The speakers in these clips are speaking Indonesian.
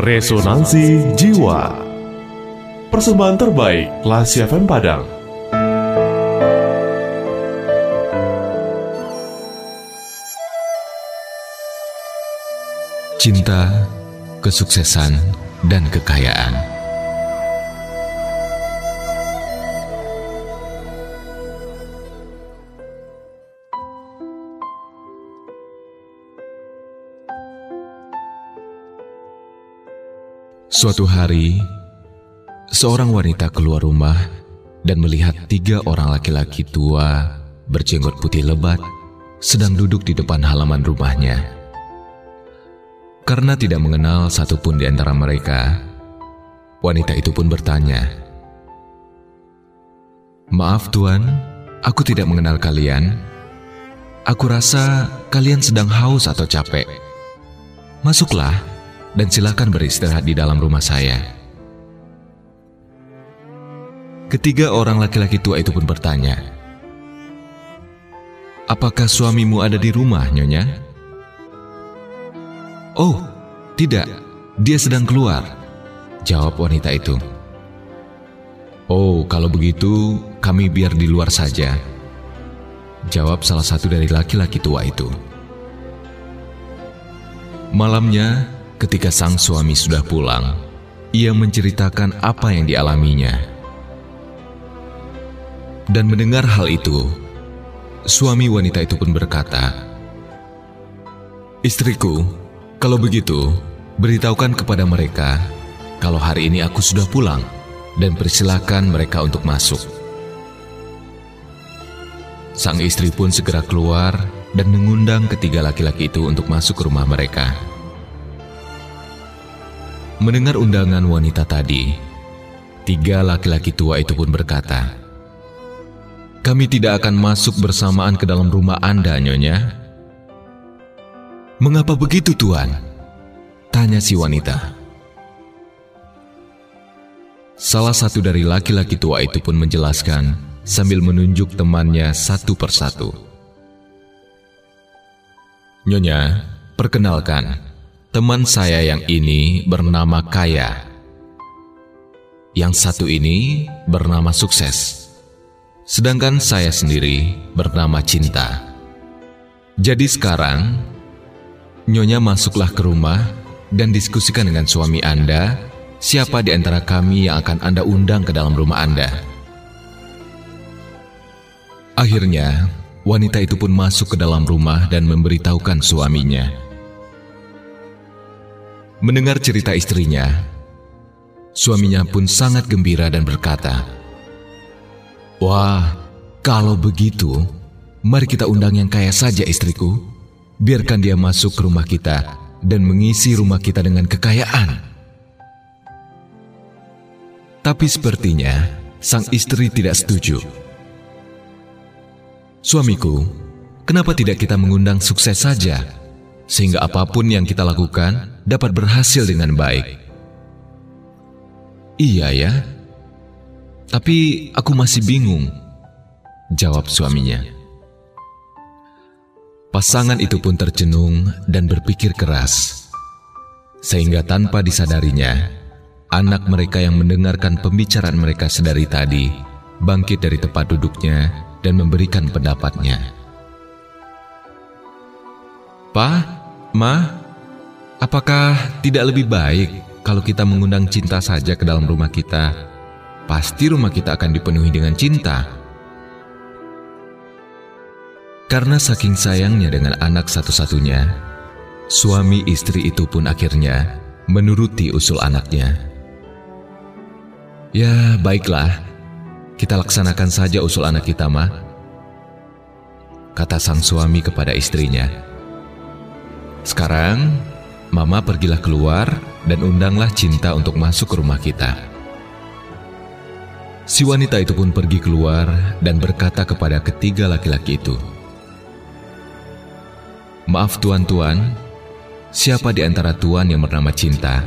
Resonansi Jiwa. Persembahan terbaik Lasi FM Padang. Cinta, kesuksesan, dan kekayaan Suatu hari, seorang wanita keluar rumah dan melihat tiga orang laki-laki tua berjenggot putih lebat sedang duduk di depan halaman rumahnya. Karena tidak mengenal satupun di antara mereka, wanita itu pun bertanya, "Maaf, Tuan, aku tidak mengenal kalian. Aku rasa kalian sedang haus atau capek. Masuklah." Dan silakan beristirahat di dalam rumah saya. Ketiga orang laki-laki tua itu pun bertanya, Apakah suamimu ada di rumah, Nyonya? Oh, tidak, dia sedang keluar, jawab wanita itu. Oh, kalau begitu, kami biar di luar saja, jawab salah satu dari laki-laki tua itu. Malamnya, Ketika sang suami sudah pulang, ia menceritakan apa yang dialaminya. Dan mendengar hal itu, suami wanita itu pun berkata, "Istriku, kalau begitu, beritahukan kepada mereka kalau hari ini aku sudah pulang dan persilakan mereka untuk masuk." Sang istri pun segera keluar dan mengundang ketiga laki-laki itu untuk masuk ke rumah mereka. Mendengar undangan wanita tadi, tiga laki-laki tua itu pun berkata, "Kami tidak akan masuk bersamaan ke dalam rumah Anda, Nyonya." "Mengapa begitu, Tuan?" tanya si wanita. Salah satu dari laki-laki tua itu pun menjelaskan sambil menunjuk temannya satu persatu. "Nyonya, perkenalkan." Teman saya yang ini bernama Kaya. Yang satu ini bernama Sukses. Sedangkan saya sendiri bernama Cinta. Jadi sekarang, Nyonya masuklah ke rumah dan diskusikan dengan suami Anda siapa di antara kami yang akan Anda undang ke dalam rumah Anda. Akhirnya, wanita itu pun masuk ke dalam rumah dan memberitahukan suaminya. Mendengar cerita istrinya, suaminya pun sangat gembira dan berkata, Wah, kalau begitu, mari kita undang yang kaya saja istriku. Biarkan dia masuk ke rumah kita dan mengisi rumah kita dengan kekayaan. Tapi sepertinya sang istri tidak setuju. Suamiku, kenapa tidak kita mengundang sukses saja? Sehingga apa pun yang kita lakukan dapat berhasil dengan baik. Iya ya, tapi aku masih bingung, jawab suaminya. Pasangan itu pun tercenung dan berpikir keras, sehingga tanpa disadarinya, anak mereka yang mendengarkan pembicaraan mereka sedari tadi bangkit dari tempat duduknya dan memberikan pendapatnya. "Pa, Ma, Apakah tidak lebih baik kalau kita mengundang cinta saja ke dalam rumah kita? Pasti rumah kita akan dipenuhi dengan cinta. Karena saking sayangnya dengan anak satu-satunya, suami istri itu pun akhirnya menuruti usul anaknya. Ya, baiklah. Kita laksanakan saja usul anak kita, Ma. Kata sang suami kepada istrinya. Sekarang, Mama pergilah keluar dan undanglah cinta untuk masuk ke rumah kita. Si wanita itu pun pergi keluar dan berkata kepada ketiga laki-laki itu, "Maaf tuan-tuan, siapa di antara tuan yang bernama Cinta?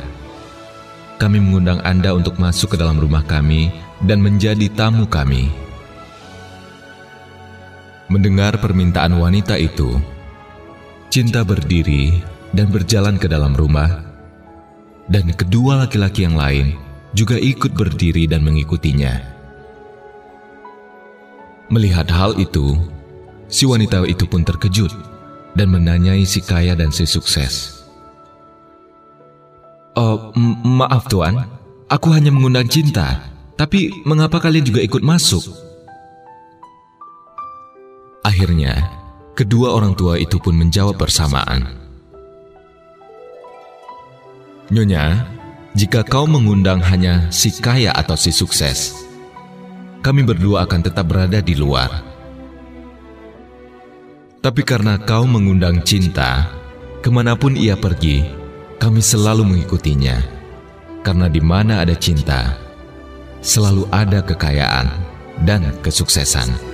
Kami mengundang Anda untuk masuk ke dalam rumah kami dan menjadi tamu kami." Mendengar permintaan wanita itu, Cinta berdiri dan berjalan ke dalam rumah. dan kedua laki-laki yang lain juga ikut berdiri dan mengikutinya. Melihat hal itu, si wanita itu pun terkejut dan menanyai si kaya dan si sukses. Oh, maaf tuan, aku hanya mengundang cinta, tapi mengapa kalian juga ikut masuk? Akhirnya, kedua orang tua itu pun menjawab bersamaan. Nyonya, jika kau mengundang hanya si kaya atau si sukses, kami berdua akan tetap berada di luar. Tapi karena kau mengundang cinta, ke mana pun ia pergi, kami selalu mengikutinya, karena di mana ada cinta, selalu ada kekayaan dan kesuksesan.